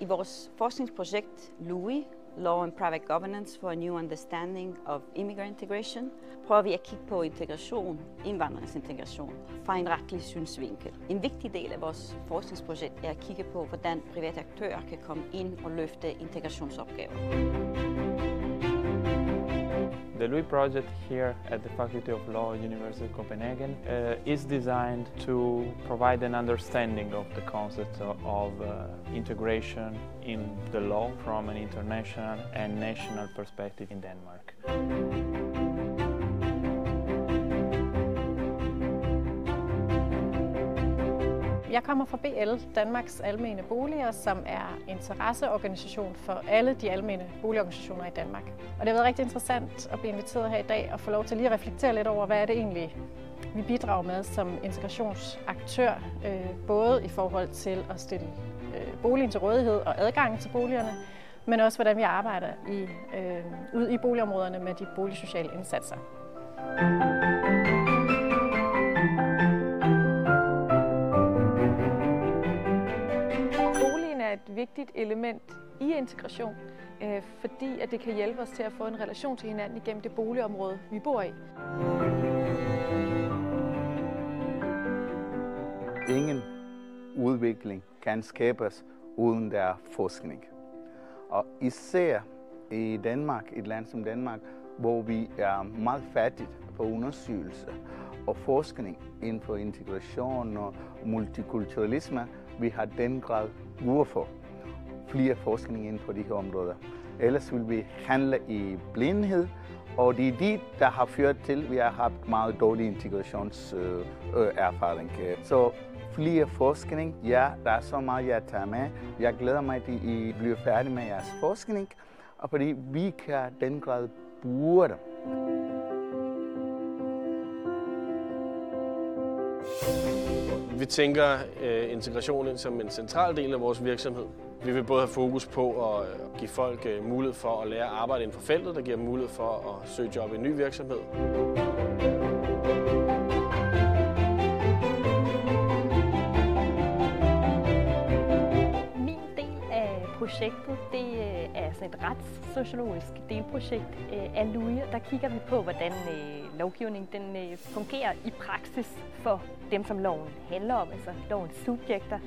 I vores forskningsprojekt LUI, Law and Private Governance for a New Understanding of Immigrant Integration, prøver vi at kigge på integration, indvandringsintegration, fra en retlig synsvinkel. En vigtig del af vores forskningsprojekt er at kigge på, hvordan private aktører kan komme ind og løfte integrationsopgaver. The LUI project here at the Faculty of Law, University of Copenhagen, uh, is designed to provide an understanding of the concept of, of uh, integration in the law from an international and national perspective in Denmark. Jeg kommer fra BL, Danmarks Almene Boliger, som er interesseorganisation for alle de almene boligorganisationer i Danmark. Og det har været rigtig interessant at blive inviteret her i dag og få lov til lige at reflektere lidt over, hvad er det egentlig, vi bidrager med som integrationsaktør, øh, både i forhold til at stille øh, boligen til rådighed og adgangen til boligerne, men også hvordan vi arbejder i, øh, ud i boligområderne med de boligsociale indsatser. Er et vigtigt element i integration, øh, fordi at det kan hjælpe os til at få en relation til hinanden igennem det boligområde, vi bor i. Ingen udvikling kan skabes uden der er forskning. Og især i Danmark, et land som Danmark, hvor vi er meget fattigt på undersøgelse og forskning inden for integration og multikulturalisme, vi har den grad brug for flere forskning inden for de her områder. Ellers vil vi handle i blindhed, og det er det, der har ført til, at vi har haft meget dårlig integrationserfaring. Så flere forskning, ja, der er så meget, jeg tager med. Jeg glæder mig, at I bliver færdige med jeres forskning, og fordi vi kan den grad bruge. Vi tænker øh, integration som en central del af vores virksomhed. Vi vil både have fokus på at øh, give folk øh, mulighed for at lære at arbejde inden for feltet, der giver dem mulighed for at søge job i en ny virksomhed. Projektet, det øh, er sådan et retssociologisk delprojekt øh, af LUIA. Der kigger vi på, hvordan øh, lovgivningen den øh, fungerer i praksis for dem, som loven handler om, altså lovens subjekter.